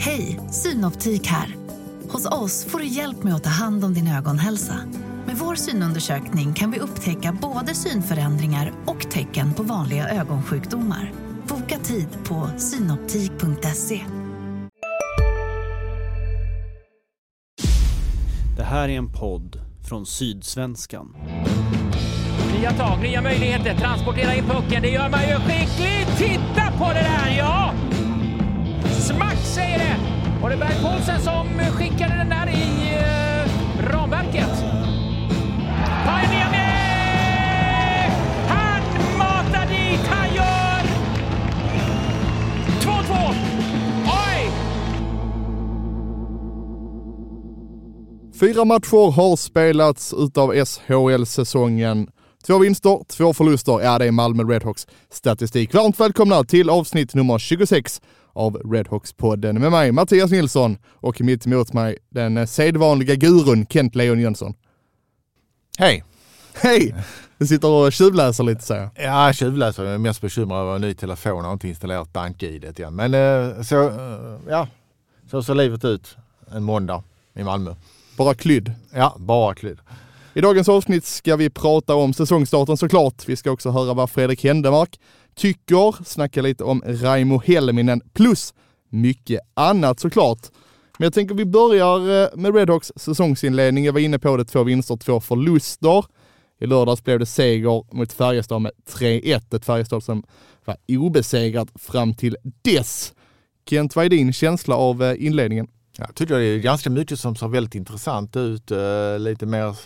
Hej, Synoptik här. Hos oss får du hjälp med att ta hand om din ögonhälsa. Med vår synundersökning kan vi upptäcka både synförändringar och tecken på vanliga ögonsjukdomar. Boka tid på synoptik.se. Det här är en podd från Sydsvenskan. Nya tag, nya möjligheter. Transportera in pucken. Det gör man ju skickligt. Titta på det där, ja! Var det! Berg Paulsen som skickade den där i eh, ramverket. Pajen Han matar dit, han gör 2-2. Oj! Fyra matcher har spelats utav SHL-säsongen. Två vinster, två förluster. Ja, det är Malmö Redhawks statistik. Varmt välkomna till avsnitt nummer 26 av Redhawks-podden med mig Mattias Nilsson och mitt emot mig den sedvanliga gurun Kent Leon Jönsson. Hej! Hej! Du sitter och tjuvläser lite säger jag. Ja, tjuvläser. Jag är mest bekymrad över en ny telefon. Har inte installerat bank-id igen. Men eh, så, eh, ja, så ser livet ut en måndag i Malmö. Bara klydd. Ja, bara klydd. I dagens avsnitt ska vi prata om säsongstarten såklart. Vi ska också höra vad Fredrik Händemark tycker, snacka lite om Raimo Helminen plus mycket annat såklart. Men jag tänker vi börjar eh, med Redhawks säsongsinledning. Jag var inne på det, två vinster, två förluster. I lördags blev det seger mot Färjestad med 3-1. Ett Färjestad som var obesegrat fram till dess. Kent, vad är din känsla av eh, inledningen? Jag tycker det är ganska mycket som ser väldigt intressant ut. Eh, lite mer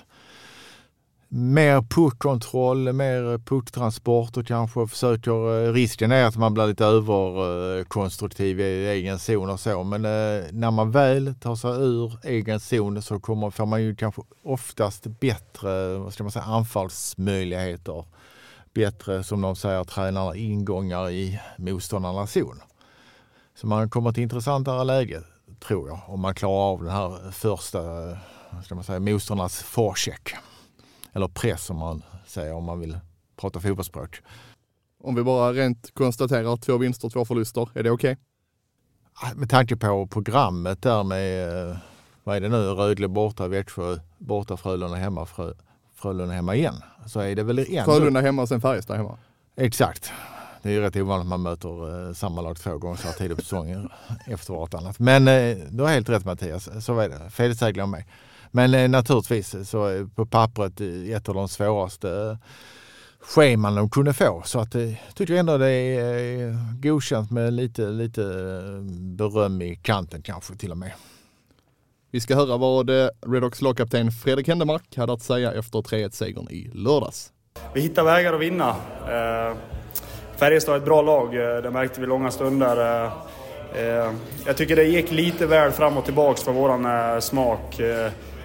mer puckkontroll, mer pucktransporter kanske. Försöker, eh, risken är att man blir lite överkonstruktiv i egen zon och så. Men eh, när man väl tar sig ur egen zon så kommer, får man ju kanske oftast bättre vad ska man säga, anfallsmöjligheter. Bättre, som de säger, tränarna ingångar i motståndarnas zon. Så man kommer till intressantare läge, tror jag, om man klarar av den här första, ska man säga, motståndarnas forecheck eller press som man säger om man vill prata fotbollsspråk. Om vi bara rent konstaterar två vinster, två förluster, är det okej? Okay? Med tanke på programmet där med, eh, vad är det nu, Rögle borta, Växjö borta, Frölunda hemma, Frö, Frölunda hemma igen. Så är det väl en... Frölunda hemma och sen Färjestad hemma. Exakt. Det är ju rätt ovanligt att man möter eh, samma lag två gånger så här tidigt på säsongen efter vartannat. Men eh, du har helt rätt Mattias, så är det. Felsägla mig. Men eh, naturligtvis så är på pappret ett av de svåraste scheman de kunde få. Så att jag tycker ändå det är godkänt med lite, lite beröm i kanten kanske till och med. Vi ska höra vad Redox lagkapten Fredrik Händemark hade att säga efter 3-1-segern i lördags. Vi hittar vägar att vinna. Färjestad är ett bra lag, det märkte vi långa stunder. Jag tycker det gick lite väl fram och tillbaks för våran smak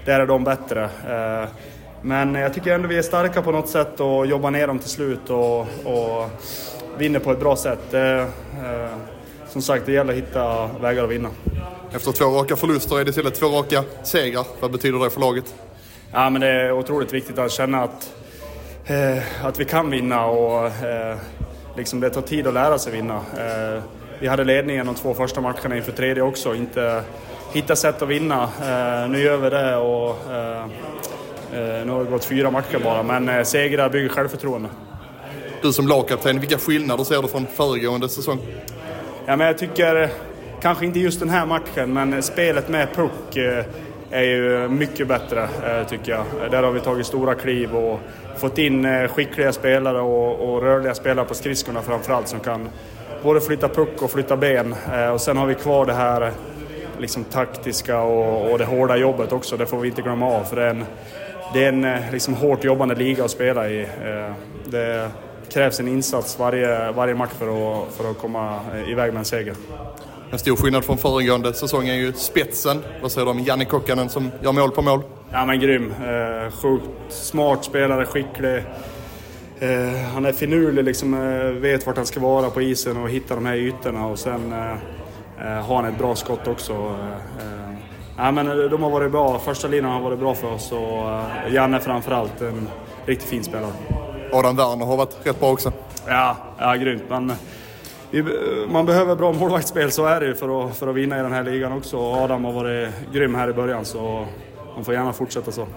där är de bättre. Eh, men jag tycker ändå vi är starka på något sätt och jobbar ner dem till slut och, och vinner på ett bra sätt. Eh, som sagt, det gäller att hitta vägar att vinna. Efter två raka förluster är det istället två raka segrar. Vad betyder det för laget? Ja, men det är otroligt viktigt att känna att, eh, att vi kan vinna och eh, liksom det tar tid att lära sig vinna. Eh, vi hade ledningen de två första matcherna inför tredje också, inte hitta sätt att vinna. Eh, nu gör vi det och eh, eh, nu har det gått fyra matcher bara, men segrar bygger självförtroende. Du som lagkapten, vilka skillnader ser du från föregående säsong? Ja, men jag tycker, kanske inte just den här matchen, men spelet med puck är ju mycket bättre tycker jag. Där har vi tagit stora kliv och fått in skickliga spelare och, och rörliga spelare på skridskorna framförallt som kan både flytta puck och flytta ben. Och sen har vi kvar det här liksom taktiska och, och, det hårda jobbet också, det får vi inte glömma av. För det är en, det är en eh, liksom hårt jobbande liga att spela i. Eh, det krävs en insats varje, varje match för att, för att komma iväg med en seger. En stor skillnad från föregående säsong är ju spetsen. Vad säger du om Janne Kokkanen som gör mål på mål? Ja men grym. Eh, sjukt smart spelare, skicklig. han är finurlig, liksom, vet vart han ska vara på isen och hitta de här ytorna och sen Eh, har han ett bra skott också. Eh, eh, ja, men de har varit bra. Första linan har varit bra för oss och Janne framförallt en riktigt fin spelare. Adam Werner har varit rätt bra också. Ja, ja grymt. Men man behöver bra målvaktsspel, så är det för att, för att vinna i den här ligan också. Adam har varit grym här i början så man får gärna fortsätta så.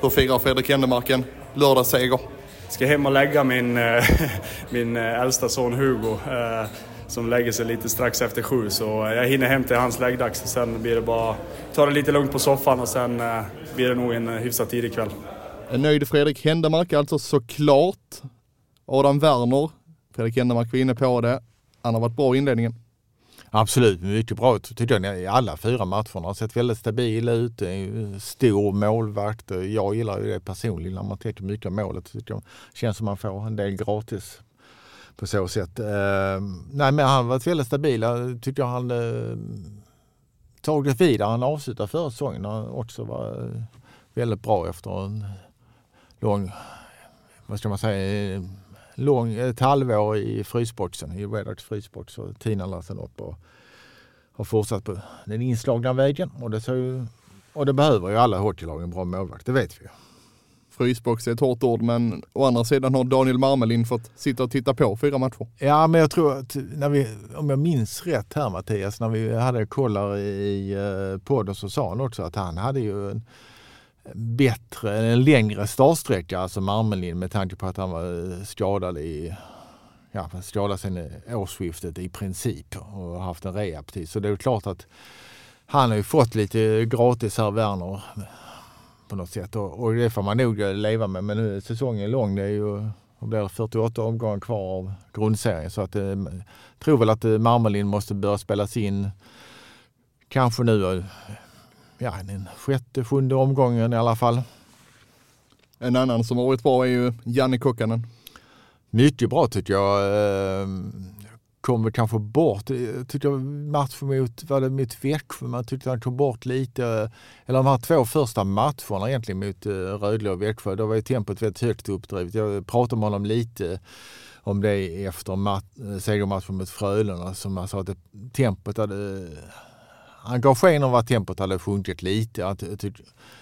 Hur firar Fredrik Händemark en lördagsseger? Ska hem och lägga min, eh, min eh, äldsta son Hugo eh, som lägger sig lite strax efter sju så jag hinner hem till hans läggdags. Sen blir det bara ta det lite lugnt på soffan och sen blir det nog en hyfsat tidig kväll. En nöjd Fredrik Händemark alltså såklart. Adam Werner, Fredrik Händemark var inne på det. Han har varit bra i inledningen. Absolut, mycket bra tycker jag i alla fyra matcherna. Har sett väldigt stabil ut, stor målvakt. Jag gillar ju det personligen när man tänker mycket om målet. Det känns som man får en del gratis på så sätt. Eh, nej men han har varit väldigt stabil. Jag tycker han eh, tagit vidare. Han avslutade förra säsongen Han också var eh, väldigt bra efter en lång, vad ska man säga, eh, lång, ett halvår i frysboxen, i Redhawks frysbox. Och Tina la sen upp och har fortsatt på den inslagna vägen. Och det, så, och det behöver ju alla hockeylag en bra målvakt, det vet vi ju. Frysbox är ett hårt ord, men å andra sidan har Daniel Marmelin fått sitta och titta på fyra matcher. Ja, men jag tror att när vi, om jag minns rätt här Mattias, när vi hade kollar i eh, podden så sa han också att han hade ju en bättre, en längre startsträcka, alltså Marmelin med tanke på att han var eh, skadad i ja, skadad sen årsskiftet i princip och haft en rehabtid. Så det är klart att han har ju fått lite gratis här, Werner, på något sätt. Och, och det får man nog leva med. Men nu är säsongen lång. Det är ju det blir 48 omgångar kvar av grundserien. Så att, eh, tror väl att eh, Marmelin måste börja spelas in kanske nu eh, ja, den sjätte, sjunde omgången i alla fall. En annan som har varit bra är ju Janne Kokkanen. Mycket bra tycker jag kommer kanske bort, eh, tyckte matchen mot, var det mot Växjö, man tyckte han kom bort lite. Eh, eller de här två första matcherna egentligen mot eh, Rögle och Växjö, då var ju tempot väldigt högt uppdrivet. Jag pratade med honom lite om det efter segermatchen mot Frölunda som han sa att tempot hade han gav sken av att tempot hade sjunkit lite.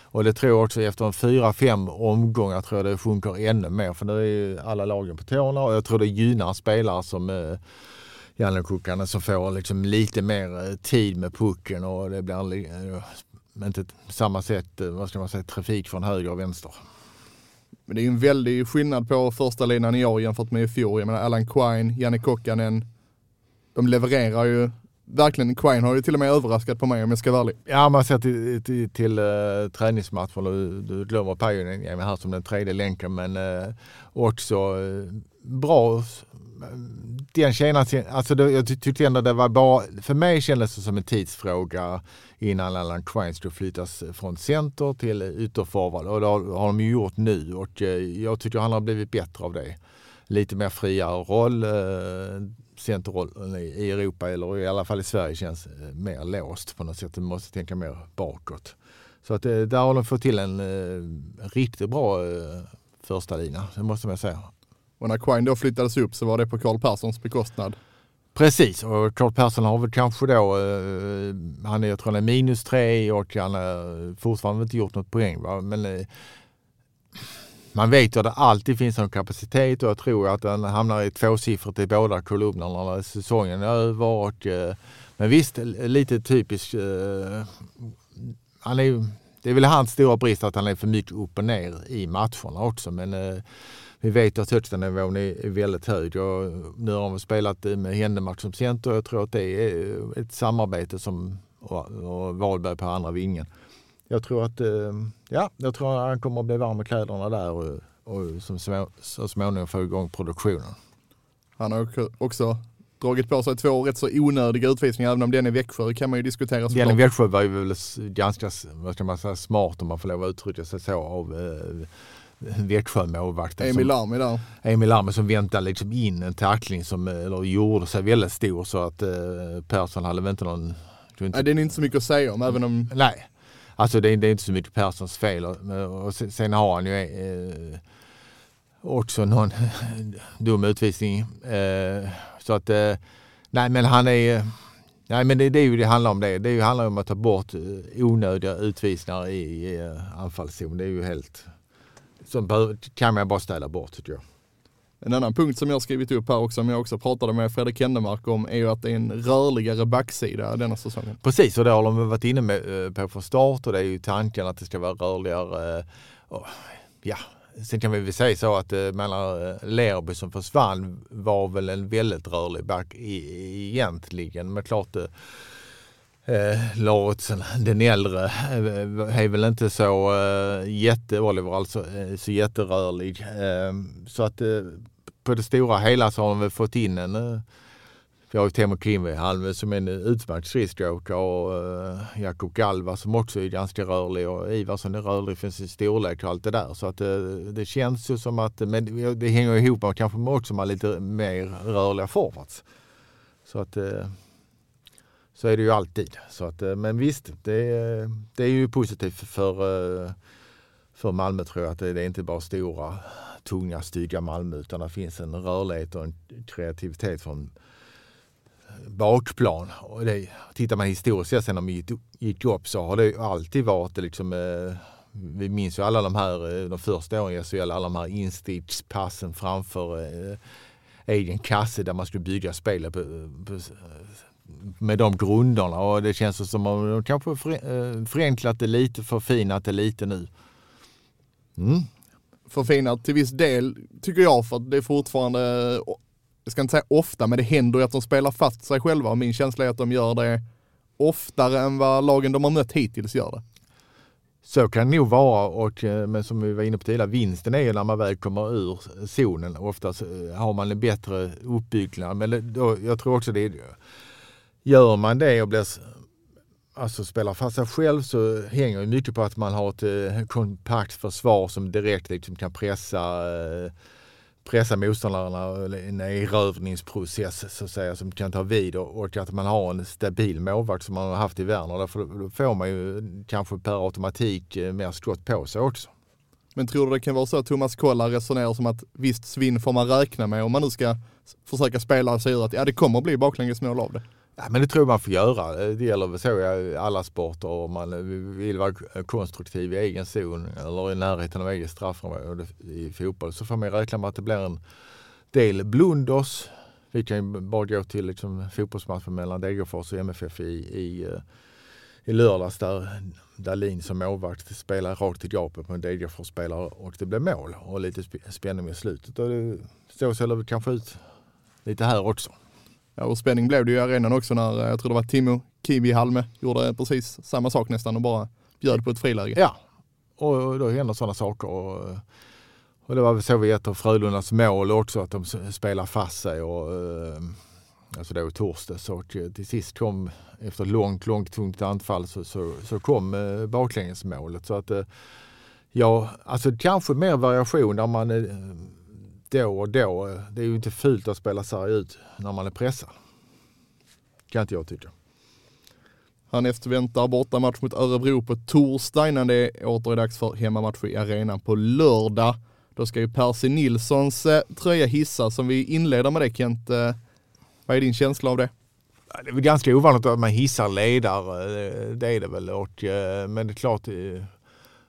Och det tror jag också efter en fyra, fem omgångar tror jag det sjunker ännu mer. För nu är ju alla lagen på tårna och jag tror det gynnar spelare som Kukkanen som får liksom lite mer eh, tid med pucken och det blir eh, inte samma sätt, eh, vad ska man säga, trafik från höger och vänster. Men det är ju en väldig skillnad på första linan i år jämfört med i fjol. Jag menar Allan Quine, Janne Kokkanen, de levererar ju verkligen, Quine har ju till och med överraskat på mig om jag ska vara ärlig. Ja, man ser till, till, till uh, träningsmatcher, du, du glömmer Pajunen här som den tredje länken, men uh, också uh, bra. Den tjänar, alltså det, jag tyckte ändå det var bara, för mig kändes det som en tidsfråga innan Allan Quine skulle flyttas från center till ytterforward och det har, har de ju gjort nu och eh, jag tycker han har blivit bättre av det. Lite mer friare roll eh, centerrollen i Europa eller i alla fall i Sverige känns eh, mer låst på något sätt. Du måste tänka mer bakåt. Så att där har de fått till en riktigt bra första lina, det måste man säga. Och när Quine då flyttades upp så var det på Karl Perssons bekostnad? Precis, och Carl Persson har väl kanske då, eh, han är jag tror han är minus tre och han har fortfarande inte gjort något poäng. Va? Men eh, man vet ju att det alltid finns en kapacitet och jag tror att han hamnar i tvåsiffrigt i båda kolumnerna när säsongen är över. Och, eh, men visst, lite typiskt. Eh, han är, det är väl hans stora brist att han är för mycket upp och ner i matcherna också. Men eh, vi vet att högstanivån är väldigt hög. Och nu har vi spelat med Händemark som center jag tror att det är ett samarbete som och Wahlberg på andra vingen jag tror att eh, ja, jag tror att han kommer att bli varm i kläderna där och, och som små, så småningom få igång produktionen. Han har också dragit på sig två rätt så onödiga utvisningar, även om den i Växjö kan man ju diskutera. Den i Växjö var ju väl ganska vad ska man säga, smart om man får lov att uttrycka sig så av eh, Växjö-målvakten. Emil Larmi där. Emil Larmi som väntade liksom in en tackling som eller gjorde sig väldigt stor så att eh, Persson hade väl inte någon... Inte... Nej, det är inte så mycket att säga om även om... Nej. Alltså det, det är inte så mycket Perssons fel. Och, och sen har han ju eh, också någon dum utvisning. Eh, så att, eh, nej men han är Nej men det, det är ju det handlar om det. Det handlar om att ta bort eh, onödiga utvisningar i, i anfallszon. Det är ju helt... Som kan man bara ställa bort tycker jag. En annan punkt som jag skrivit upp här också, som jag också pratade med Fredrik Händemark om, är ju att det är en rörligare backsida denna säsongen. Precis, och det har de varit inne med, eh, på från start och det är ju tanken att det ska vara rörligare. Och, ja, sen kan vi väl säga så att eh, mellan Lerby som försvann var väl en väldigt rörlig back i, egentligen. Men klart eh, Lauritsen, den äldre, eh, är väl inte så eh, jätte, Oliver alltså, eh, så jätterörlig. Eh, så att eh, på det stora hela så har de väl fått in en eh, vi har ju Teemu Klimvehalme eh, som är en utmärkt skridskoåkare och uh, Jakob Galva som också är ganska rörlig och Ivarsson är rörlig för sin storlek och allt det där. Så att uh, det känns ju som att, men det hänger ihop med kanske också med lite mer rörliga forwards. Så att uh, så är det ju alltid. Så att, eh, men visst, det, det är ju positivt för, eh, för Malmö tror jag. Att det, är inte bara stora, tunga, stygga Malmö utan det finns en rörlighet och en kreativitet från eh, bakplan. Och det, tittar man historiskt sett sen de gick, gick upp så har det alltid varit liksom vi minns ju alla de här de första åren i SHL, alla de här instickspassen framför eh, egen kasse där man skulle bygga spelet på, på med de grunderna och det känns som att de kanske eh, förenklat det lite, förfinat det lite nu. Mm. Förfinat till viss del tycker jag för att det är fortfarande, jag ska inte säga ofta, men det händer ju att de spelar fast sig själva och min känsla är att de gör det oftare än vad lagen de har mött hittills gör det. Så kan det nog vara, och, eh, men som vi var inne på tidigare, vinsten är ju när man väl kommer ur zonen. Oftast eh, har man en bättre uppbyggnad. Men då, jag tror också det är Gör man det och blir, alltså spelar fast sig själv så hänger det mycket på att man har ett eh, kompakt försvar som direkt liksom kan pressa eh, pressa motståndarna en erövringsprocess så att säga som kan ta vid och, och att man har en stabil målvakt som man har haft i Werner. Därför då får man ju kanske per automatik eh, mer skott på sig också. Men tror du det kan vara så att Thomas Kollar resonerar som att visst svinn får man räkna med om man nu ska försöka spela sig ur att ja det kommer bli baklängesmål av det? Ja, men det tror jag man får göra. Det gäller väl så i alla sporter. Om man vill vara konstruktiv i egen zon eller i närheten av eget straffområde i fotboll så får man räkna med att det blir en del blunders. Vi kan ju bara gå till liksom fotbollsmatchen mellan Degerfors och MFF i, i, eh, i lördags där Dahlin som målvakt spelar rakt i gapet på en Degerfors-spelare och det blev mål och lite spänning i slutet. Och det, så ser det kanske ut lite här också. Ja, och spänning blev det ju i arenan också när, eh, jag tror det var Timo Kiwi Halme gjorde precis samma sak nästan och bara bjöd på ett friläge. Ja, och då händer sådana saker. Och, och det var väl så vi ett av Frölundas mål också, att de spelar fast sig. Och, eh, alltså då i torsdags och eh, till sist kom, efter ett långt, långt tungt anfall så, så, så kom eh, baklängesmålet. Så att, ja, alltså kanske mer variation där man då och då. Det är ju inte fult att spela sarg ut när man är pressad. Kan inte jag tycka. Han efterväntar bortamatch mot Örebro på torsdag innan det åter är dags för hemmamatch i arenan på lördag. Då ska ju Percy Nilssons eh, tröja hissas. Som vi inleder med det Kent, eh, vad är din känsla av det? Det är väl ganska ovanligt att man hissar ledare, det är det väl. Och, eh, men det är klart,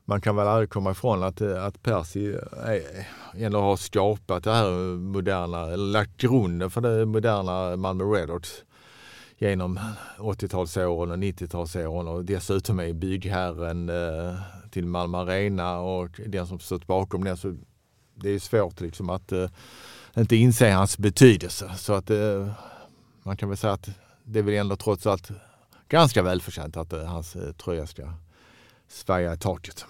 man kan väl aldrig komma ifrån att, att Percy ändå har skapat det här moderna, eller lagt grunden för det moderna Malmö Redhawks genom 80-talsåren och 90-talsåren och dessutom är byggherren eh, till Malmö Arena och den som stått bakom den. Så det är svårt liksom att eh, inte inse hans betydelse. Så att eh, man kan väl säga att det är väl ändå trots allt ganska välförtjänt att eh, hans eh, tröja ska svaja i taket.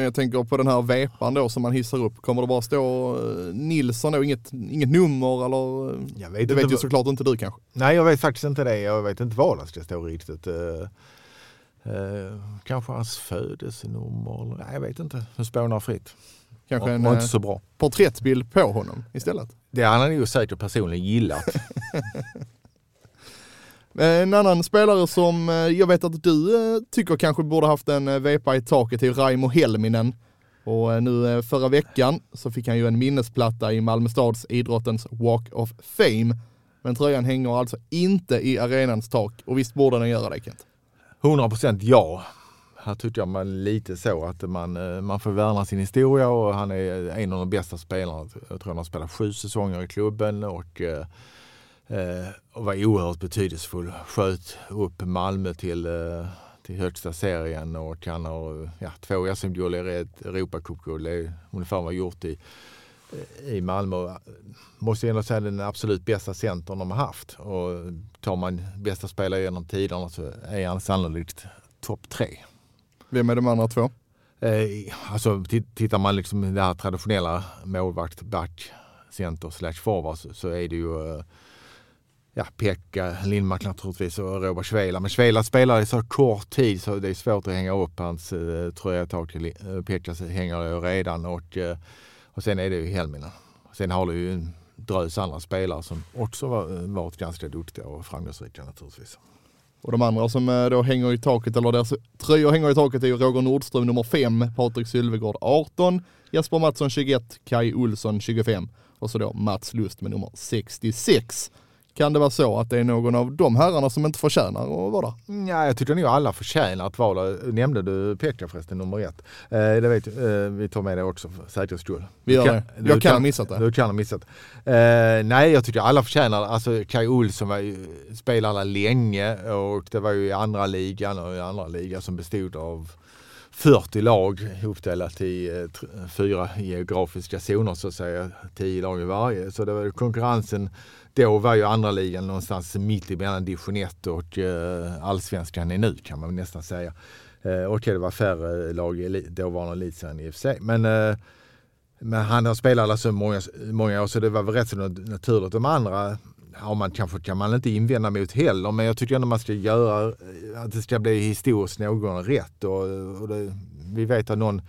Men jag tänker på den här vepan då som man hissar upp. Kommer det bara stå eh, Nilsson då, inget, inget nummer eller? Jag vet det vet ju såklart inte du kanske. Nej, jag vet faktiskt inte det. Jag vet inte vad det ska stå riktigt. Uh, uh, kanske hans födelsenummer. Nej, jag vet inte. Det spånar fritt. Kanske en inte så bra. porträttbild på honom istället. Det hade han ju säkert personligen gillat. Eh, en annan spelare som eh, jag vet att du eh, tycker kanske borde haft en vepa i taket är Raimo Helminen. Och nu förra veckan så fick han ju en minnesplatta i Malmö stads idrottens Walk of Fame. Men tröjan hänger alltså inte i arenans tak och visst borde den göra det Kent? 100% ja. här tyckte jag man lite så att man, man får värna sin historia och han är en av de bästa spelarna. Jag tror han har spelat sju säsonger i klubben och, eh och var oerhört betydelsefull. Sköt upp Malmö till, eh, till högsta serien och han har ja, två SM-guld och ett Europacupguld. Det är ungefär vad gjort i, i Malmö. Måste ändå säga den absolut bästa centern de har haft. Och tar man bästa spelare genom tiderna så är han sannolikt topp tre. Vem är de andra två? Eh, alltså tittar man liksom det här traditionella målvakt, back, center slash forward så, så är det ju eh, ja, Pekka Lindmark naturligtvis och Robert Svela. Men Svela spelar i så kort tid så det är svårt att hänga upp hans eh, tröja ett tag till eh, Pekka hänger ju redan och, eh, och sen är det ju Helminen. Sen har du ju en drös andra spelare som också var, eh, varit ganska duktiga och framgångsrika naturligtvis. Och de andra som eh, då hänger i taket, eller deras tröjor hänger i taket är ju Roger Nordström nummer 5, Patrik Sylvegård 18, Jesper Mattsson 21, Kai Olsson 25 och så då Mats Lust med nummer 66. Kan det vara så att det är någon av de herrarna som inte förtjänar att vara där? Ja, jag tycker nog alla förtjänar att vara där. Nämnde du Pekka förresten, nummer ett? Eh, det vet, eh, vi tar med det också för säkerhets skull. Vi gör det. Jag kan ha missat det. Du kan ha missat eh, Nej, jag tycker alla förtjänar Alltså Kaj Olsson var ju, spelade länge och det var ju i andra ligan och i andra ligan som bestod av 40 lag uppdelat i eh, fyra geografiska zoner så att säga. 10 lag i varje. Så det var konkurrensen då var ju andra ligan någonstans mitt emellan division 1 och eh, allsvenskan är nu kan man nästan säga. Eh, okej, det var färre lag i dåvarande elitserien i och för sig. Men, men han har spelat alltså många, många år så det var väl rätt så naturligt. De andra har man kanske kan man inte invända mot heller men jag tycker ändå man ska göra eh, att det ska bli historiskt någon rätt. Och, och det, vi vet att någon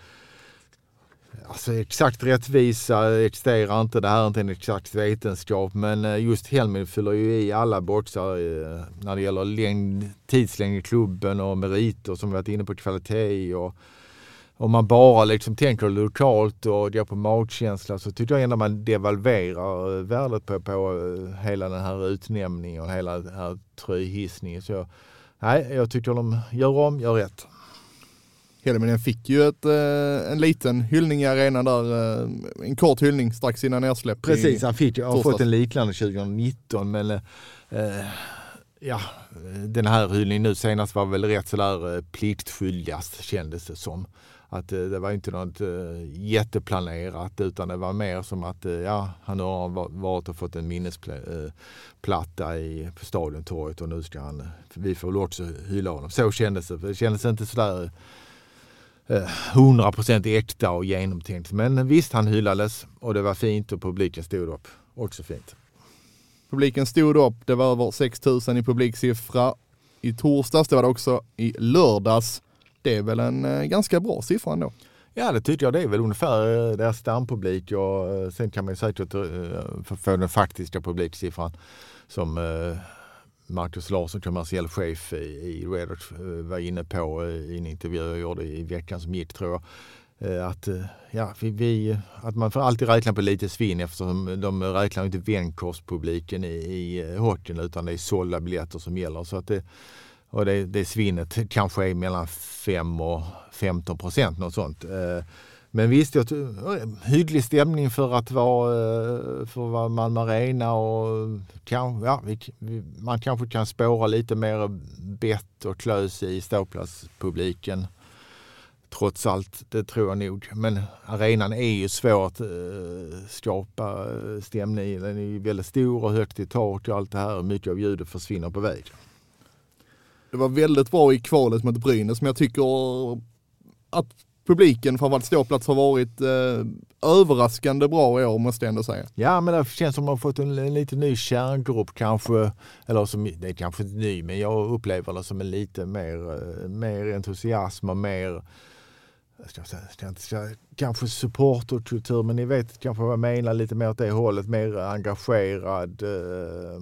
Alltså exakt rättvisa existerar inte. Det här är inte en exakt vetenskap. Men eh, just Helmin fyller ju i alla boxar eh, när det gäller längd, tidslängd i klubben och meriter som vi varit inne på, kvalitet och om man bara liksom tänker lokalt och går på magkänsla så tycker jag ändå man devalverar eh, värdet på, på hela den här utnämningen och hela den här tröjhissningen. Så nej, jag tycker de gör om, gör rätt. Helminen fick ju ett, eh, en liten hyllning i arenan där, eh, en kort hyllning strax innan nedsläpp. Precis, han fick, har fått en liknande 2019 men eh, ja, den här hyllningen nu senast var väl rätt sådär eh, pliktskyldigast kändes det som. Att eh, det var inte något eh, jätteplanerat utan det var mer som att eh, ja, han har varit och fått en minnesplatta i, på Stadiontorget och nu ska han, vi får väl också hylla honom. Så kändes det. Det kändes inte sådär 100% äkta och genomtänkt. Men visst, han hyllades och det var fint och publiken stod upp. Också fint. Publiken stod upp. Det var över 6 000 i publiksiffra. I torsdags, det var det också i lördags. Det är väl en eh, ganska bra siffra ändå. Ja, det tycker jag. Det är väl ungefär eh, deras stampublik och eh, sen kan man säkert få den faktiska publiksiffran som Marcus Larsson, kommersiell chef i Redox, var inne på i en intervju jag gjorde i veckan som gick tror jag. Att, ja, vi, att man får alltid räkna på lite svinn eftersom de räknar inte vändkostpubliken i, i hockeyn utan det är sålda biljetter som gäller. Så att det, och det, det svinnet kanske är mellan 5 och 15 procent något sånt. Eh, men visst, jag, eh, hygglig stämning för att vara, eh, för att vara Malmö Arena och kan, ja, vi, man kanske kan spåra lite mer bett och klös i ståplatspubliken. Trots allt, det tror jag nog. Men arenan är ju svår att skapa stämning i. Den är ju väldigt stor och högt i tak och allt det här. Mycket av ljudet försvinner på väg. Det var väldigt bra i kvalet mot Brynäs, men jag tycker att publiken, framförallt ståplats, har varit eh, överraskande bra i år måste jag ändå säga. Ja, men det känns som att man fått en, en lite ny kärngrupp kanske. Eller som, det är kanske inte ny, men jag upplever det som en lite mer, eh, mer entusiasm och mer ska säga, ska, kanske supporterkultur, men ni vet kanske vad jag menar, lite mer åt det hållet, mer engagerad. Eh.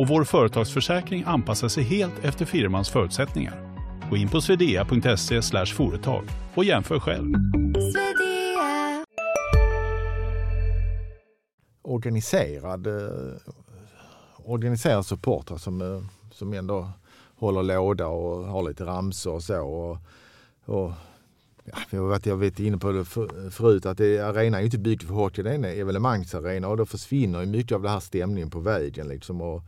och vår företagsförsäkring anpassar sig helt efter firmans förutsättningar. Gå in på swedea.se företag och jämför själv. Organiserad, eh, organiserad supportrar som, eh, som ändå håller låda och har lite ramsor och så. Och, och ja, jag, vet, inne på det för, förut att det, arenan är inte byggd för hockey, det är en evenemangsarena och då försvinner mycket av den här stämningen på vägen. Liksom, och,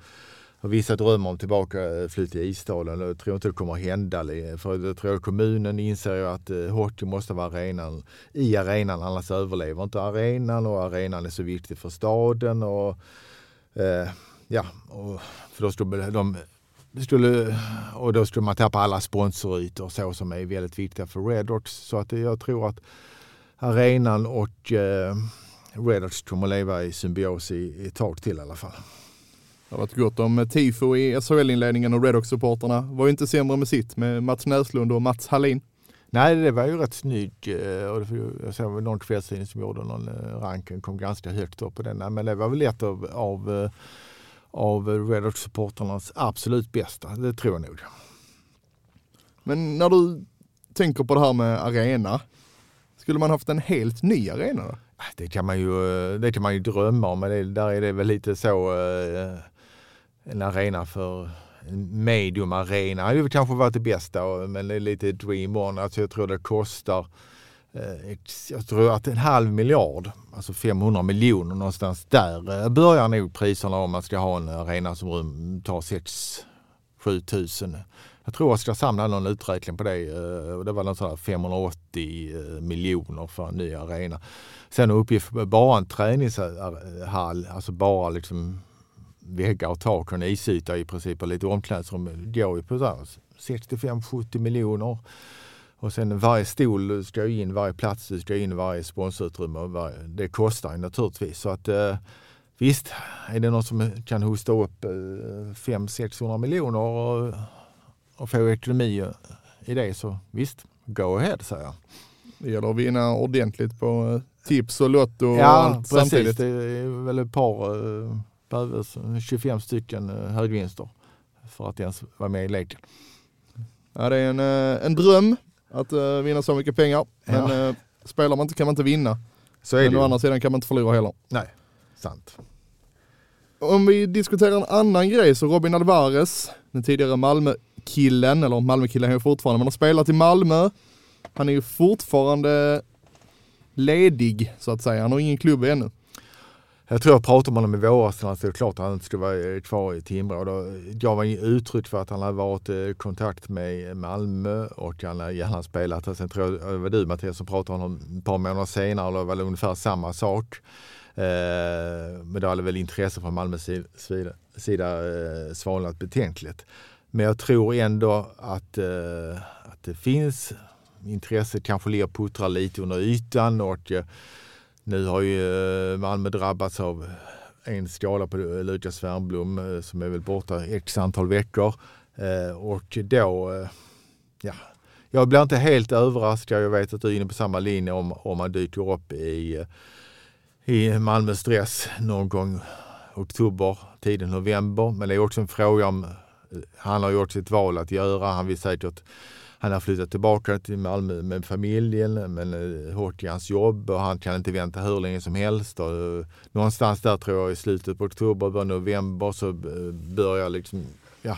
och vissa drömmer om tillbaka eh, flytt till Isdalen. Jag tror inte det kommer att hända. För jag tror kommunen inser ju att eh, hockey måste vara arenan, i arenan, annars överlever inte arenan och arenan är så viktig för staden. Och, eh, ja, och, för då skulle de skulle, och då skulle man tappa alla sponsorytor så som är väldigt viktiga för Redox. Så att jag tror att arenan och eh, Redox kommer att leva i symbios i, ett tag till i alla fall. Det har varit gott om tifo i SHL-inledningen och Redox-supporterna var ju inte sämre med sitt med Mats Näslund och Mats Hallin. Nej, det var ju rätt snyggt. Eh, jag såg någon kvällstidning som gjorde någon eh, ranken, kom ganska högt upp på den. Men det var väl ett av, av, eh, av Redhawks-supporternas absolut bästa, det tror jag nog. Men när du tänker på det här med arena, skulle man haft en helt ny arena då? Ah, det kan man ju, eh, det kan man ju drömma om, men det, där är det väl lite så eh, en arena för en medium arena hade kanske varit det bästa, men det är lite dream on. Alltså jag tror det kostar eh, Eh, jag tror att en halv miljard, alltså 500 miljoner någonstans där eh, börjar nog priserna om man ska ha en eh, arena som tar 6-7 tusen. Jag tror Oskarshamn hade någon uträkning på det. Det var något sådär 580 miljoner för en ny arena. Sen uppgift bara en träningshall, alltså bara liksom väggar och tak och en isyta i princip och lite omklädningsrum går ju på 65-70 miljoner. Och sen varje stol ska in, varje plats ska in, varje sponsorutrymme. Varje, det kostar ju naturligtvis. Så att eh, visst, är det någon som kan hosta upp eh, 500-600 miljoner och, och få ekonomi i det så visst, go ahead säger jag. Det gäller att vinna ordentligt på eh, tips och lotto och ja, allt precis. samtidigt. Det är väl ett par eh, behöver 25 stycken eh, högvinster för att ens vara med i leken. Ja, det är en, eh, en dröm att uh, vinna så mycket pengar. Men ja. uh, spelar man inte kan man inte vinna. Så är men det å andra sidan kan man inte förlora heller. Nej, sant. Om vi diskuterar en annan grej så Robin Alvarez, den tidigare Malmö-killen, eller Malmö-killen är fortfarande, men har spelat i Malmö. Han är ju fortfarande ledig så att säga. Han har ingen klubb ännu. Jag tror jag pratade med honom i våras när han stod klart att han inte skulle vara eh, kvar i Timrå. Då gav han uttryck för att han hade varit i kontakt med Malmö och han hade gärna spelat. Sen tror jag det var du Mattias som pratade om honom ett par månader senare och det var ungefär samma sak. Eh, men då hade väl intresse från Malmös sida, svalnat betänkligt. Men jag tror ändå att, att det finns intresse, kanske ligger puttrar lite under ytan och nu har ju eh, Malmö drabbats av en skada på Lukas Wernbloom eh, som är väl borta x antal veckor. Eh, och då, ja, jag blir inte helt överraskad. Jag vet att du är inne på samma linje om, om man dyker upp i, i Malmö Stress någon gång oktober, tiden november. Men det är också en fråga om, han har gjort sitt val att göra. Han vill säkert han har flyttat tillbaka till Malmö med familjen, men eh, hårt i hans jobb och han kan inte vänta hur länge som helst. Och, eh, någonstans där tror jag i slutet på oktober, början november så eh, börjar liksom, ja,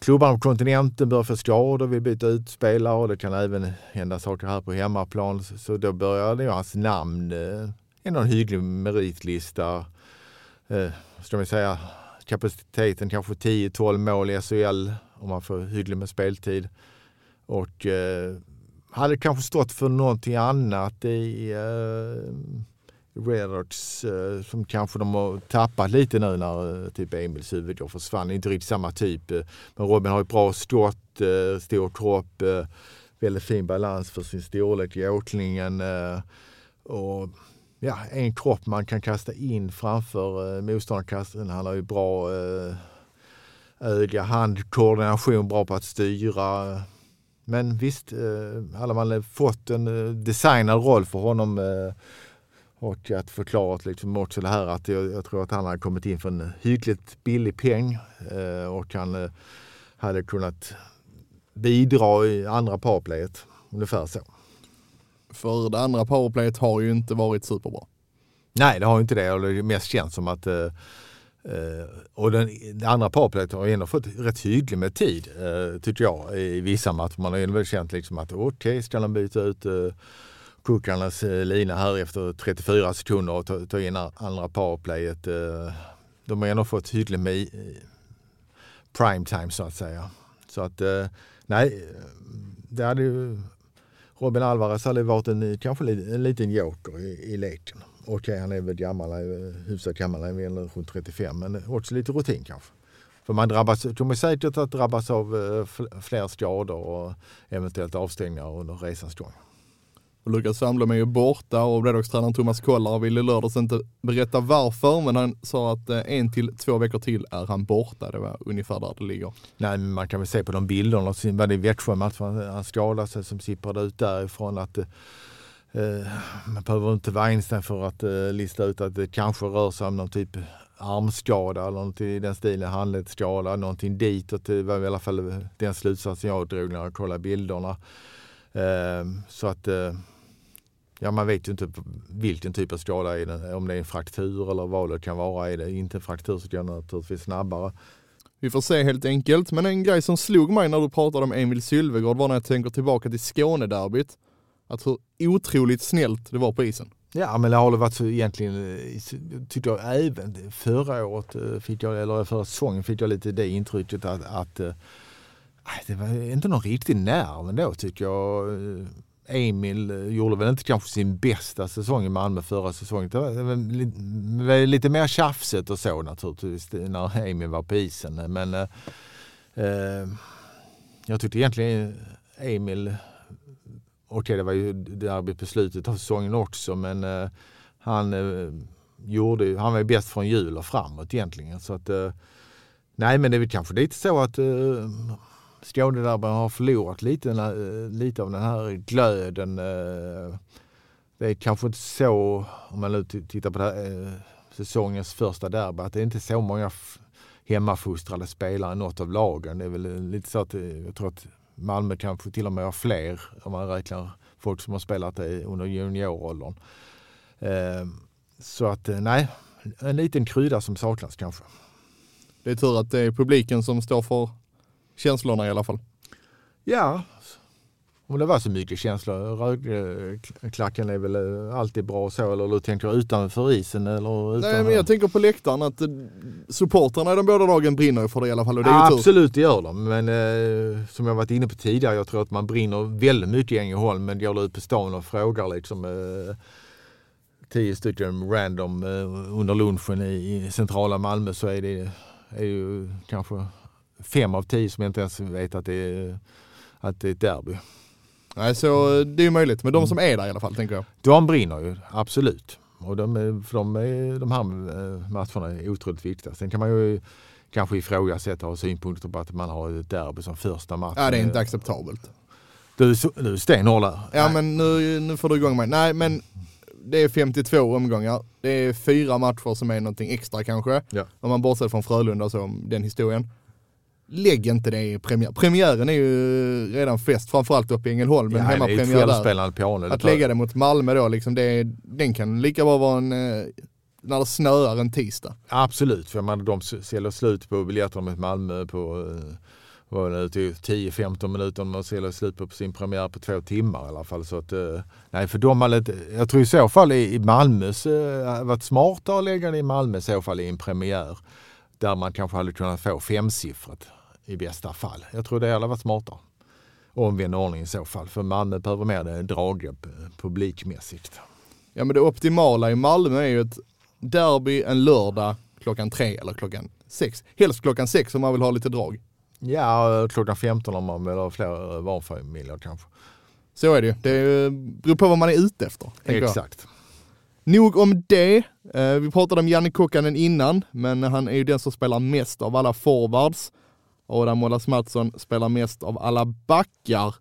klubbarna på kontinenten börjar få skador, vill byta ut spelare och det kan även hända saker här på hemmaplan. Så då börjar det hans namn, eh, en hygglig meritlista, eh, ska man säga, kapaciteten kanske 10-12 mål i SHL om man får hyggligt med speltid. Och eh, hade kanske stått för någonting annat i eh, Redox eh, som kanske de har tappat lite nu när eh, typ Emils huvudjobb försvann. Inte riktigt samma typ. Eh, men Robin har ett bra skott, eh, stor kropp, eh, väldigt fin balans för sin storlek i åkningen. Eh, och ja, en kropp man kan kasta in framför eh, motståndarkasten. Han har ju bra eh, eh, öga, handkoordination, bra på att styra. Men visst, eh, hade man fått en eh, designad roll för honom eh, och att förklara liksom också det här att jag, jag, tror att han hade kommit in för en hyggligt billig peng och han hade kunnat bidra i andra powerplayet. Ungefär så. För det andra powerplayet har ju inte varit superbra. Nej, det har inte det. Det mest känt som att Eh, och den, det andra powerplayet har ändå fått rätt hyggligt med tid, uh, tycker jag, i vissa matcher. Man har ändå känt liksom att okej, okay, ska de byta ut eh, uh, Kukarnas uh, lina här efter 34 sekunder och ta, ta in andra powerplayet. Uh, de har ändå fått hyggligt med uh, prime time så att säga. Så att nej, det hade ju Robin Alvarez hade varit en, kanske en liten joker i, i leken. Okej, okay, han är väl gammal, hyfsat gammal, han är väl runt 35, men också lite rutin kanske. För man drabbas, kommer säkert att drabbas av eh, fler skador och eventuellt avstängningar under resans gång. Och Lukas Sandblom är ju borta och Redhawks-tränaren Thomas Kollar vill i lördags inte berätta varför, men han sa att eh, en till två veckor till är han borta. Det var ungefär där det ligger. Nej, men man kan väl se på de bilderna, var det i Växjö-matchen, han skadade sig som sipprade ut därifrån att Eh, Eh, man behöver inte vara Einstein för att eh, lista ut att det kanske rör sig om någon typ armskada eller något i den stilen, handledsskada, någonting ditåt. Det var i alla fall eh, den slutsatsen jag drog när jag kollade bilderna. Ehm, så att eh, ja, man vet ju inte vilken typ av skada är det, om det är en fraktur eller vad det kan vara. Är det inte en fraktur så går det naturligtvis snabbare. Vi får se helt enkelt, men en grej som slog mig när du pratade om Emil Sylvegård var när jag tänker tillbaka till Skånederbyt. Att hur otroligt snällt det var på isen. Ja, men det har varit så egentligen, eh, tyckte jag även förra året, eh, fick jag, eller förra säsongen fick jag lite det intrycket att, att eh, det var inte någon riktig nerv ändå tycker jag. Emil gjorde väl inte kanske sin bästa säsong i Malmö förra säsongen. Det var, lite mer tjafset och så naturligtvis när Emil var på isen. Men eh, jag tyckte egentligen Emil okej, det var ju derby på slutet av säsongen också, men eh, han eh, gjorde han var ju bäst från jul och framåt egentligen. Så att, eh, nej, men det är väl kanske lite så att eh, Skånederbyn har förlorat lite, eh, lite av den här glöden. Eh, det är kanske inte så, om man nu tittar på det här, eh, säsongens första derby, att det är inte så många hemmafostrade spelare i något av lagen. Det är väl eh, lite så att eh, jag tror att Malmö kanske till och med har fler om man räknar folk som har spelat det under junioråldern. Eh, så att eh, nej, en liten krydda som saknas kanske. Det är tur att det är publiken som står för känslorna i alla fall. Ja, om det var så mycket känslor. Rödklacken är väl eh, alltid bra så, eller du tänker utanför isen? Eller utanför? Nej, men jag tänker på läktaren att eh, supportrarna i de båda lagen brinner för det i alla fall. Och det är ja, absolut, det gör de. Men eh, som jag varit inne på tidigare, jag tror att man brinner väldigt mycket i Ängelholm, men går du ut på stan och frågar liksom eh, tio stycken random eh, under lunchen i, i, centrala Malmö så är det är ju kanske fem av tio som inte ens vet att det är, att det är ett derby. Nej, så eh, det är ju möjligt. Men de som är där i alla fall, tänker jag. De brinner ju, absolut. Och de, för de, är, de här eh, matcherna är otroligt viktiga. Sen kan man ju kanske ifrågasätta och ha synpunkter på att man har ett derby som första match. Ja, det är inte acceptabelt. Du, du är stenhård där. Ja, men nu, nu får du igång mig. Nej, men det är 52 omgångar. Det är fyra matcher som är någonting extra kanske. Ja. Om man bortser från Frölunda och så, den historien lägg inte det i premiär. Premiären är ju redan fest, framförallt uppe i Ängelholm. Ja, hemmapremiär där. Piano, att lägga det mot Malmö då, liksom det, den kan lika bra vara en, eh, när det snöar en tisdag. Absolut, för man, de säljer slut på biljetter mot Malmö på eh, var det 10-15 minuter man säljer slut på sin premiär på två timmar i alla fall. Så att, eh, nej, för de jag tror i så fall i Malmös, varit smartare att lägga det i Malmö i så fall i en premiär där man kanske hade kunnat få femsiffrigt i bästa fall. Jag tror det hade varit smartare. Omvänd ordning i så fall, för Malmö behöver mer draghjälp publikmässigt. Ja men det optimala i Malmö är ju ett derby en lördag klockan tre eller klockan sex. Helst klockan sex om man vill ha lite drag. Ja, klockan 15 om man vill ha fler barnfamiljer kanske. Så är det ju. Det beror på vad man är ute efter. Exakt. Jag. Nog om det. Eh, vi pratade om Janne Kokkanen innan, men han är ju den som spelar mest av alla forwards. Adam Olas Mattsson spelar mest av alla backar.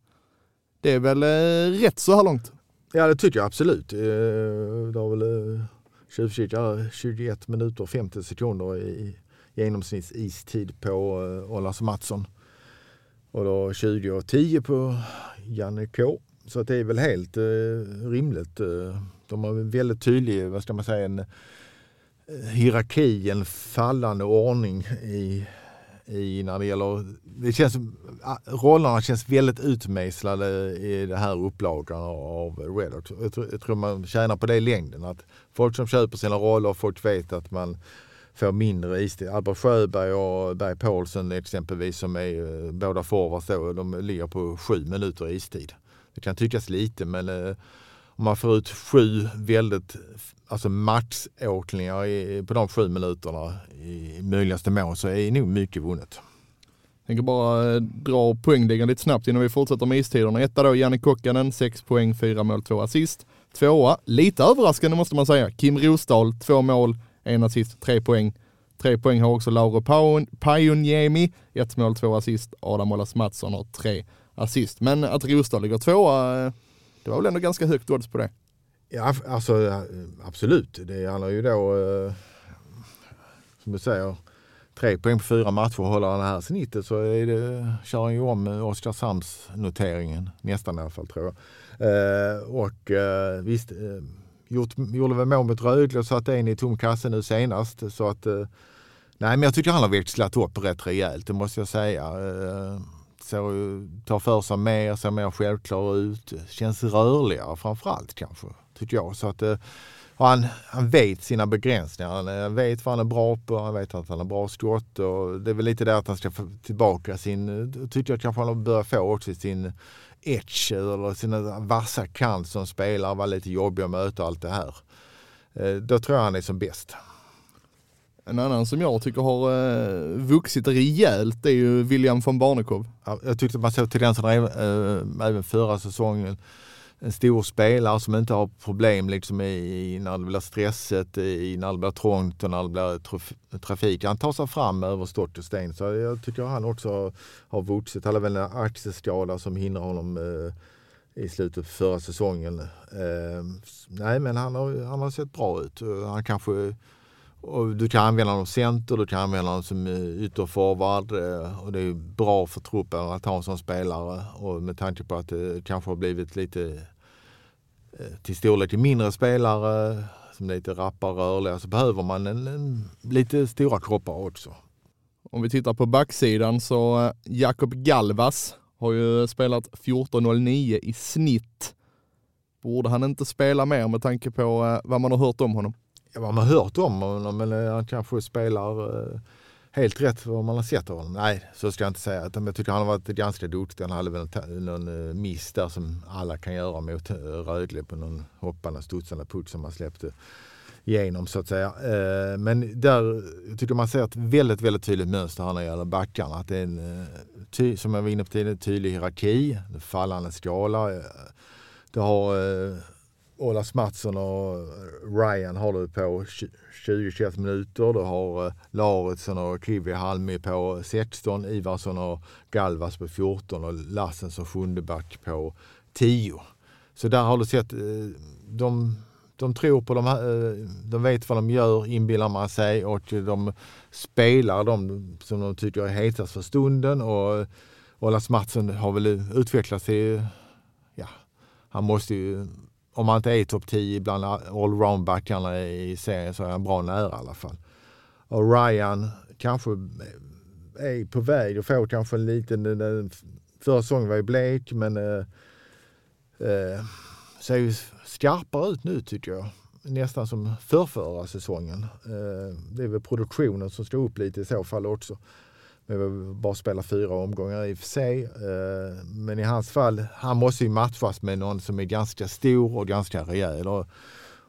Det är väl eh, rätt så här långt? Ja det tycker jag absolut. Eh, det har väl eh, 21 minuter och 50 sekunder i genomsnittsistid på eh, Olas Mattsson. Och då 20 och 10 på Janne K. Så att det är väl helt eh, rimligt. Eh, de har en väldigt tydlig, vad ska man säga, en eh, hierarki, en fallande ordning i, i när det gäller, det känns, ah, rollerna känns väldigt utmejslade i det här upplagan av Redox. Jag tror, jag tror man tjänar på det i längden. Att folk som köper sina roller, folk vet att man får mindre istid. Albert Sjöberg och Berg Paulsen exempelvis som är eh, båda forwards då, de ligger på sju minuter istid. Det kan tyckas lite men eh, om man får ut sju väldigt alltså matchåkningar på de sju minuterna i möjligaste mån så är nog mycket vunnet. Jag tänker bara eh, dra poängligan lite snabbt innan vi fortsätter med istiderna. Etta då Janne Kokkanen, 6 poäng, 4 mål, 2 assist. Tvåa, lite överraskande måste man säga, Kim Rosdahl, 2 mål, 1 assist, 3 poäng. 3 poäng har också Lauro Pajuniemi, 1 mål, 2 assist. Adam Olas Mattsson har 3 assist. Men att Rosdahl ligger tvåa, eh, det var väl ändå ganska högt odds på det? Ja, alltså eh, absolut. Det handlar ju då, eh, som du säger, tre poäng på fyra matcher. Håller han det här snittet så är det, kör han ju om Oskarshamns noteringen nästan i alla fall tror jag. Och visst, gjort, gjorde väl mål mot Rögle och satte en i tom kasse nu senast. Så att, nej men jag tycker han har växlat upp rätt rejält, det måste jag säga. Ser, tar för sig mer, ser mer självklar ut. Känns rörligare framförallt kanske, tycker jag. Så att, eh, han, han vet sina begränsningar. Han eh, vet vad han är bra på. Han vet att han har bra skott. Och det är väl lite det att han ska få tillbaka sin, eh, tycker jag kanske han börjar få också sin edge eller sina vassa kant som spelare. Var lite jobbig att möta allt det här. Då tror jag han är som bäst. En annan som jag tycker har eh, vuxit rejält är ju William von Barnekow. Ja, jag tyckte man såg tendenserna även, eh, även förra säsongen. En stor spelare som inte har problem liksom i, i när det blir stresset, i när det blir trångt och när det blir traf trafik. Han tar sig fram över stort och sten. Så jag tycker han också har vuxit. Han har väl en axelskada som hindrar honom eh, i slutet av förra säsongen. Eh, nej men han har, han har sett bra ut. Eh, han kanske och du kan använda honom som center, du kan använda honom som eh, ytterforward eh, och det är bra för truppen att ha en sån spelare. Och med tanke på att det kanske har blivit lite eh, till storlek mindre spelare som är lite rappare och rörliga så behöver man en, en, lite stora kroppar också. Om vi tittar på backsidan så Jakob Galvas har ju spelat 14.09 i snitt. Borde han inte spela mer med tanke på vad man har hört om honom? Ja, man har hört om honom men eh, han kanske spelar eh, helt rätt vad man har sett av honom. Nej, så ska jag inte säga. Jag tycker han har varit ganska duktig. Han hade väl någon eh, miss där som alla kan göra mot eh, Rögle på någon hoppande, studsande puck som han släppte igenom så att säga. Men där tycker man ser ett väldigt, väldigt tydligt mönster här när det gäller backarna. Att det är en, som jag var inne på tidigare, tydlig hierarki, fallande skala. Det har Olas Mattsson och eh, Ryan har du på 20-21 minuter. Du har Laritsson och Kivi Halmi på 16, Ivarsson och Galvas på 14 och Lassen som sjundeback på 10. Så där har du sett, eh, de, de tror på de här, eh, de vet vad de gör inbillar man sig och de spelar de som de tycker är hetast för stunden och Olas Mattsson har väl utvecklats till, ja, han måste ju om han inte är topp 10 bland allround-backarna i serien så är han bra nära i alla fall. Och Ryan kanske är på väg att få kanske en liten... Förra säsongen var ju blek men eh, eh, ser ju skarpare ut nu tycker jag. Nästan som förrförra säsongen. Eh, det är väl produktionen som står upp lite i så fall också. Vi har bara spelat fyra omgångar i och för sig. Eh, men i hans fall, han måste ju matchas med någon som är ganska stor och ganska rejäl. Och,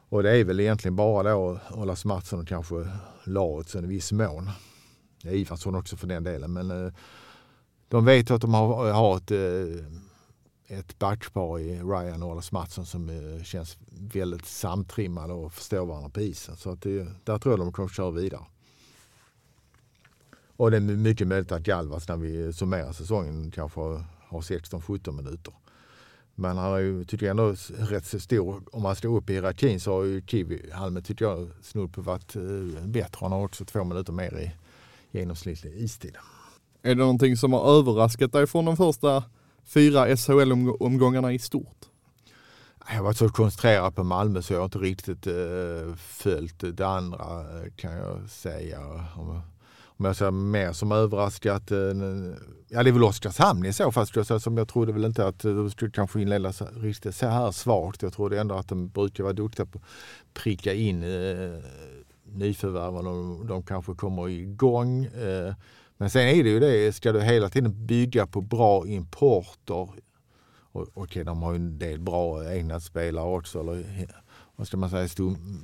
och det är väl egentligen bara då Olas Mattsson och kanske Lauritsen i viss mån. Ivarsson också för den delen. Men eh, de vet att de har, har ett, eh, ett backpar i Ryan och Olas Mattsson som känns väldigt samtrimmade och förstår varandra på isen. Så att det, där tror jag de kommer köra vidare. Och det är mycket möjligt att Jalvas när vi summerar säsongen kanske har 16-17 minuter. Men han har ju, tycker jag, ändå rätt så stor, om man står upp i hierarkin så har ju Kiwi Halme, tycker jag, snudd på varit eh, bättre. Han har också två minuter mer i genomsnittlig istid. Är det någonting som har överraskat dig från de första fyra SHL-omgångarna i stort? Jag varit så koncentrerad på Malmö så jag har inte riktigt uh, följt det andra kan jag säga. Om, jag säger mer som överraskat. Eh, ja det är väl Oskarshamn i så fall jag som jag trodde väl inte att eh, de skulle kanske inleda riktigt så här svagt. Jag trodde ändå att de brukar vara duktiga på att pricka in eh, nyförvärven om de kanske kommer igång. Eh, men sen är det ju det, ska du hela tiden bygga på bra importer Okej, okay, de har ju en del bra egna spelare också, eller vad ska man säga,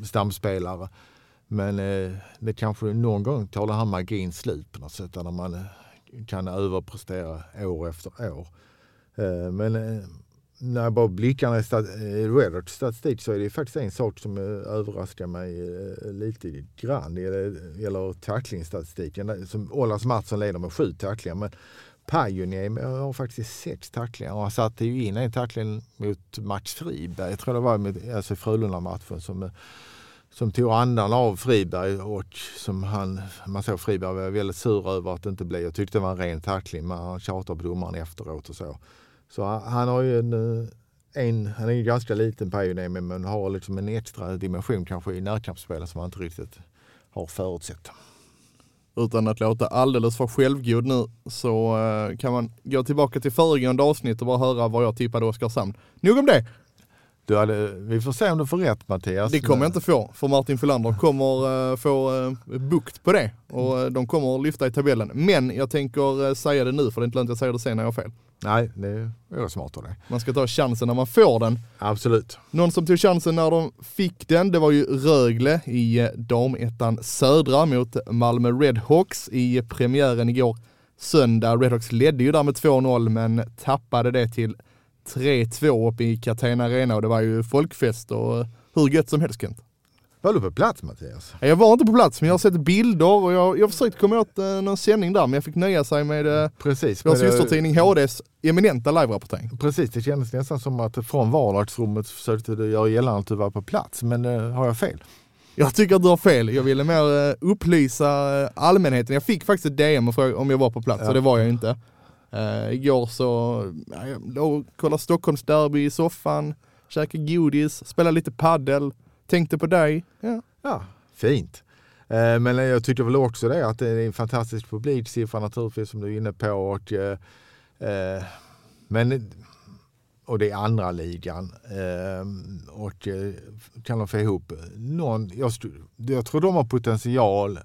stamspelare. Men eh, det kanske någon gång tar den här magin slut på något sätt, när man eh, kan överprestera år efter år. Eh, men eh, när jag bara blickar i stat statistik så är det faktiskt en sak som eh, överraskar mig eh, lite grann. Det gäller tacklingsstatistiken. Som Olas Mattsson leder med sju tacklingar. Men Pajuniemi har faktiskt sex tacklingar och han satte ju in en tackling mot Max Friberg. Jag tror det var med, alltså Frölunda-matchen som, eh, som tog andan av Friberg och som han, man såg Friberg var väldigt sur över att det inte blev. Jag tyckte det var en ren tackling men han tjatade på domaren efteråt och så. Så han har ju en, eh, en han är ju ganska liten Pajuniemi men har liksom en extra dimension kanske i närkampsspelet som han inte riktigt har förutsett utan att låta alldeles för självgod nu så eh, kan man gå tillbaka till föregående avsnitt och bara höra vad jag tippade Oskarshamn. Nog om det. Du hade, vi får se om du får rätt Mattias. Det kommer jag inte få, för Martin Filander kommer uh, få uh, bukt på det och uh, de kommer lyfta i tabellen. Men jag tänker säga det nu för det är inte lönt att säga det sen när jag har fel. Nej, det är smart av dig. Man ska ta chansen när man får den. Absolut. Någon som tog chansen när de fick den, det var ju Rögle i eh, damettan södra mot Malmö Redhawks i premiären igår söndag. Redhawks ledde ju där med 2-0 men tappade det till 3-2 uppe i Catena Arena och det var ju folkfest och hur gött som helst Kent. Var du på plats Mattias? Jag var inte på plats men jag har sett bilder och jag, jag försökt komma åt eh, någon sändning där men jag fick nöja sig med eh, Precis, vår systertidning HDs eminenta live-rapportering. Precis, det kändes nästan som att från vardagsrummet försökte du göra gällande att du var på plats men eh, har jag fel? Jag tycker att du har fel. Jag ville mer eh, upplysa eh, allmänheten. Jag fick faktiskt ett DM och fråga om jag var på plats ja. och det var jag inte. Uh, igår så, ja, jag låg och kollade Stockholmsderby i soffan, käkade godis, spelade lite paddel tänkte på dig. Ja, ja fint. Uh, men jag tycker väl också det att det är en fantastisk publiksiffra naturligtvis som du är inne på. Och, uh, men, och det är andra ligan. Och kan de få ihop någon, jag, jag tror de har potential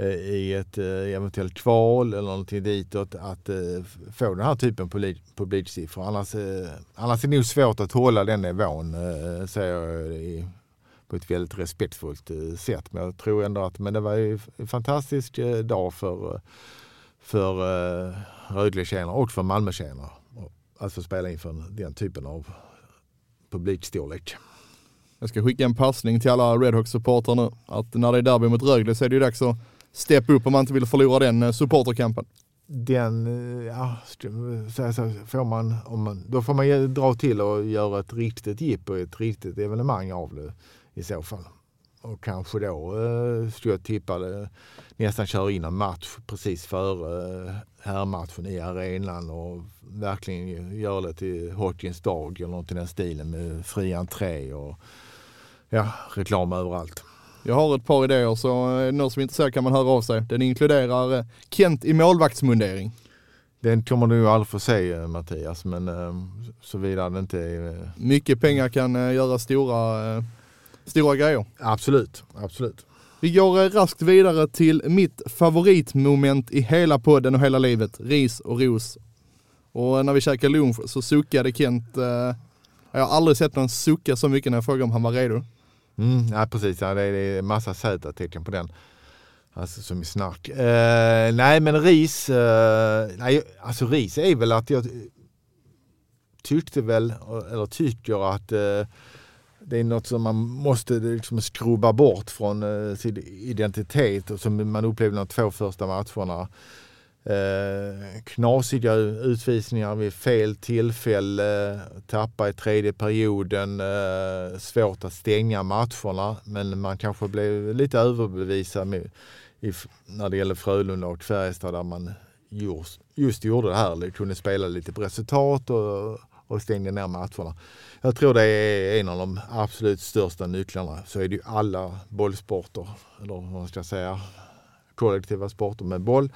Eh, i ett eh, eventuellt kval eller någonting ditåt att eh, få den här typen av publiksiffror. Annars, annars är det nog svårt att hålla den nivån, säger jag på ett väldigt respektfullt sätt. Men jag tror ändå att men det var en fantastisk dag för, för Rögle-tjejerna och för Malmö-tjejerna. Att få spela inför den typen av publikstorlek. Jag ska skicka en passning till alla Redhawks-supportrar nu. Att när det är derby mot Rögle så är det ju dags att steppa upp om man inte vill förlora den eh, supporterkampen den, eh, ja, eh, så, så får man, om man, då får man dra till och göra ett riktigt jippo, ett riktigt evenemang av det i så fall. Och kanske då skulle jag tippa det, nästan köra in en match precis före herrmatchen i arenan och verkligen göra det till hockeyns dag eller något i den stilen med fri entré och ja, reklam överallt. Jag har ett par idéer så är det någon som är intresserad kan man höra av sig. Den inkluderar eh, Kent i målvaktsmundering. Den kommer du aldrig få se eh, Mattias, men eh, såvida det inte är... Mycket pengar kan göra stora, stora grejer. Absolut, absolut. Vi går raskt vidare till mitt favoritmoment i hela podden och hela livet, ris och ros. Och när vi käkade lunch så suckade Kent, jag har aldrig sett någon sucka så mycket när jag frågade om han var redo. Mm, ja, precis, ja, det är massa Z-tecken på den. Alltså som i snark. Eh, nej men ris, eh, nej, alltså ris är väl att jag tyckte väl, eller tycker att eh, det är något som man måste liksom skrubba bort från eh, sin identitet och som man upplevde de två första matcherna. Eh, knasiga utvisningar vid fel tillfälle, tappa i tredje perioden, eh, svårt att stänga matcherna men man kanske blev lite överbevisad med, i, när det gäller Frölunda och Färjestad där man just, just gjorde det här, kunde spela lite på resultat och, och stängde ner matcherna. Jag tror det är en av de absolut största nycklarna. Så är det ju alla bollsporter, eller vad man ska säga, kollektiva sporter med boll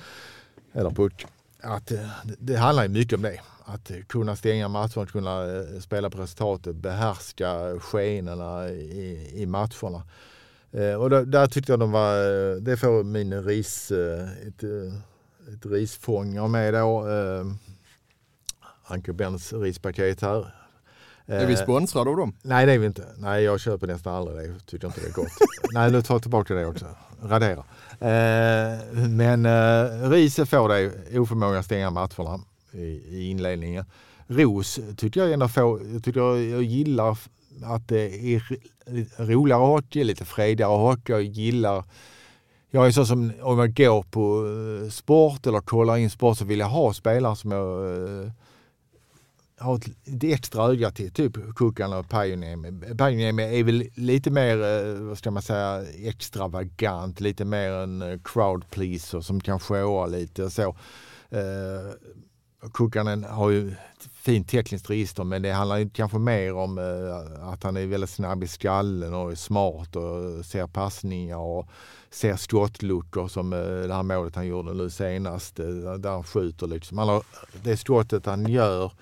eller puck. Att det, det handlar ju mycket om det. Att kunna stänga matchen, kunna eh, spela på resultatet, behärska skenorna i, i matcherna. Eh, och där, där, tyckte jag de var, eh, det får min ris, ett, ett risfång av mig då. Eh, Anke Bens rispaket här. Är vi sponsrade av dem? Nej det är vi inte. Nej jag köper nästan aldrig det. Jag tycker inte det är gott. Nej nu tar jag tillbaka det också. Radera. Eh, men eh, Riese får det oförmåga att stänga matcherna i, i inledningen. Ros tycker jag ändå får, jag, tycker jag, jag gillar att det är roligare hockey, lite fredigare hockey. Jag gillar jag är så som om jag går på eh, sport eller kollar in sport så vill jag ha spelare som jag eh, har ett extra öga till, typ Kukan och Pajuniemi. Pajuniemi är väl lite mer, eh, vad ska man säga, extravagant, lite mer en eh, crowd pleaser som kan showa lite och så. Eh, Kukanen har ju ett fint tekniskt register men det handlar ju kanske mer om eh, att han är väldigt snabb i skallen och är smart och ser passningar och ser skottluckor som det här målet han gjorde nu senast där han skjuter liksom. det skottet han gör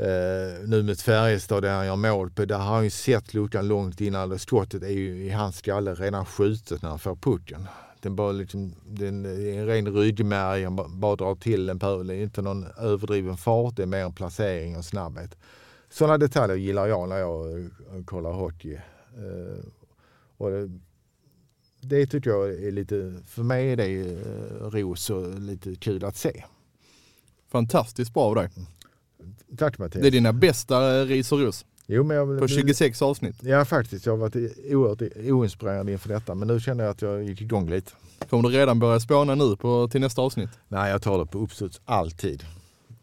Uh, nu med Färjestad där han gör mål på, där har han ju sett luckan långt innan. Skottet är ju i hans skalle redan skjutet när han får pucken. Den bara liksom, den är en ren ryggmärg, han bara drar till den på. Det är inte någon överdriven fart, det är mer en placering och snabbhet. Sådana detaljer gillar jag när jag uh, kollar hockey. Uh, och det, det tycker jag är lite, för mig är det uh, ros och lite kul att se. Fantastiskt bra av dig. Tack Mattias. Det är dina bästa ris och ros. Jo, men jag, på 26 avsnitt. Ja faktiskt, jag har varit oerhört oinspirerad inför detta men nu känner jag att jag gick igång lite. Kommer du redan börja spåna nu på, till nästa avsnitt? Nej, jag tar det på uppstuds alltid.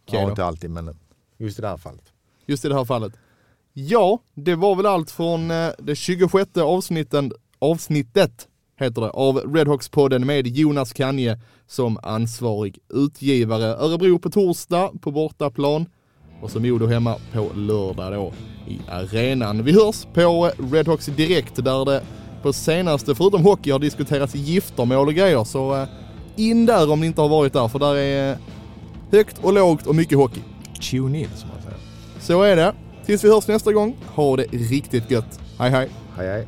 Okay, ja, inte alltid men just i det här fallet. Just i det här fallet. Ja, det var väl allt från eh, det 26 avsnitten, avsnittet heter det, av Redhawks-podden med Jonas Kanje som ansvarig utgivare. Örebro på torsdag på bortaplan och så Modo hemma på lördag då i arenan. Vi hörs på Redhawks Direkt där det på senaste, förutom hockey, har diskuterats giftermål och grejer. Så eh, in där om ni inte har varit där, för där är högt och lågt och mycket hockey. Tune in som man säger. Så är det. Tills vi hörs nästa gång, ha det riktigt gött. Hej hej! Hej hej!